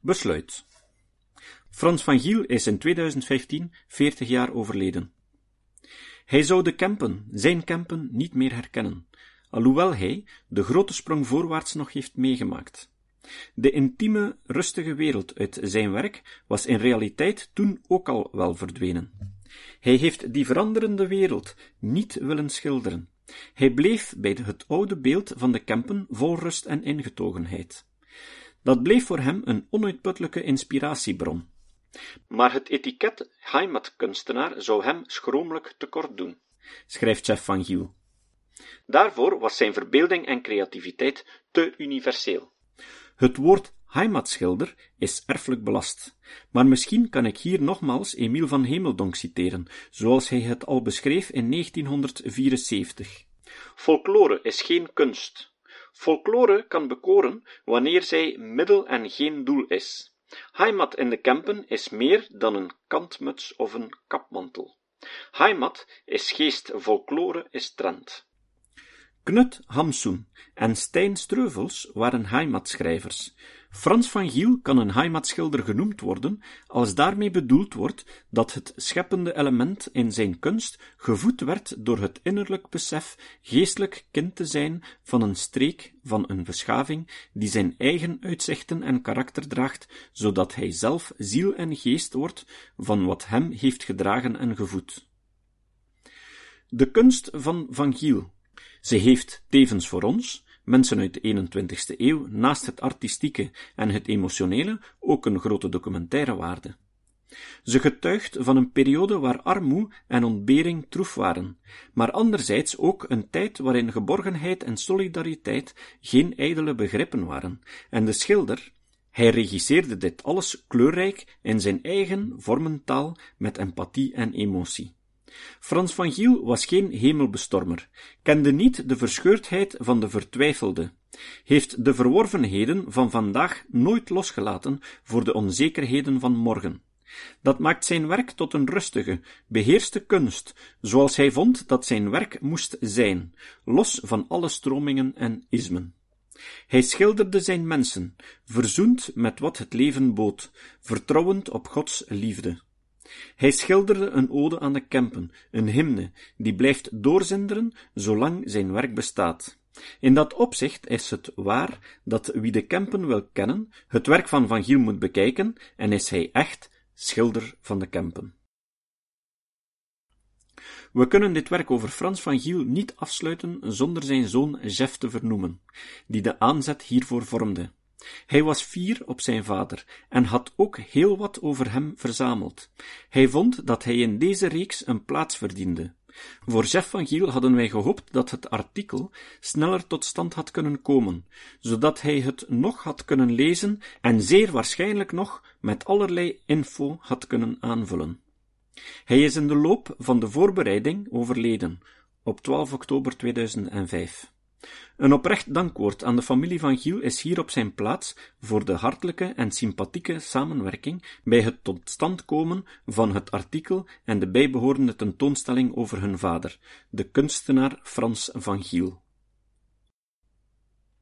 Besluit. Frans van Giel is in 2015 40 jaar overleden. Hij zou de Kempen, zijn Kempen, niet meer herkennen, alhoewel hij de grote sprong voorwaarts nog heeft meegemaakt. De intieme, rustige wereld uit zijn werk was in realiteit toen ook al wel verdwenen. Hij heeft die veranderende wereld niet willen schilderen. Hij bleef bij het oude beeld van de Kempen vol rust en ingetogenheid. Dat bleef voor hem een onuitputtelijke inspiratiebron. Maar het etiket heimatkunstenaar zou hem schromelijk tekort doen, schrijft chef van Giel. Daarvoor was zijn verbeelding en creativiteit te universeel. Het woord heimatschilder is erfelijk belast, maar misschien kan ik hier nogmaals Emiel van Hemeldonk citeren, zoals hij het al beschreef in 1974. Folklore is geen kunst. Folklore kan bekoren wanneer zij middel en geen doel is. Heimat in de Kempen is meer dan een kantmuts of een kapmantel. Heimat is geest, folklore is trend. Knut Hamsun en Stijn Streuvels waren heimatschrijvers. Frans van Giel kan een heimatschilder genoemd worden, als daarmee bedoeld wordt dat het scheppende element in zijn kunst gevoed werd door het innerlijk besef geestelijk kind te zijn van een streek, van een beschaving, die zijn eigen uitzichten en karakter draagt, zodat hij zelf ziel en geest wordt van wat hem heeft gedragen en gevoed. De kunst van Van Giel ze heeft tevens voor ons, mensen uit de 21ste eeuw, naast het artistieke en het emotionele, ook een grote documentaire waarde. Ze getuigt van een periode waar armoe en ontbering troef waren, maar anderzijds ook een tijd waarin geborgenheid en solidariteit geen ijdele begrippen waren, en de schilder, hij regisseerde dit alles kleurrijk in zijn eigen vormentaal met empathie en emotie. Frans van Giel was geen hemelbestormer, kende niet de verscheurdheid van de vertwijfelde, heeft de verworvenheden van vandaag nooit losgelaten voor de onzekerheden van morgen. Dat maakt zijn werk tot een rustige, beheerste kunst, zoals hij vond dat zijn werk moest zijn, los van alle stromingen en ismen. Hij schilderde zijn mensen, verzoend met wat het leven bood, vertrouwend op Gods liefde. Hij schilderde een ode aan de Kempen, een hymne, die blijft doorzinderen zolang zijn werk bestaat. In dat opzicht is het waar dat wie de Kempen wil kennen, het werk van Van Giel moet bekijken, en is hij echt schilder van de Kempen. We kunnen dit werk over Frans van Giel niet afsluiten zonder zijn zoon Jeff te vernoemen, die de aanzet hiervoor vormde. Hij was fier op zijn vader en had ook heel wat over hem verzameld. Hij vond dat hij in deze reeks een plaats verdiende. Voor Jeff van Giel hadden wij gehoopt dat het artikel sneller tot stand had kunnen komen, zodat hij het nog had kunnen lezen en zeer waarschijnlijk nog met allerlei info had kunnen aanvullen. Hij is in de loop van de voorbereiding overleden, op 12 oktober 2005. Een oprecht dankwoord aan de familie van Giel is hier op zijn plaats voor de hartelijke en sympathieke samenwerking bij het tot stand komen van het artikel en de bijbehorende tentoonstelling over hun vader, de kunstenaar Frans van Giel.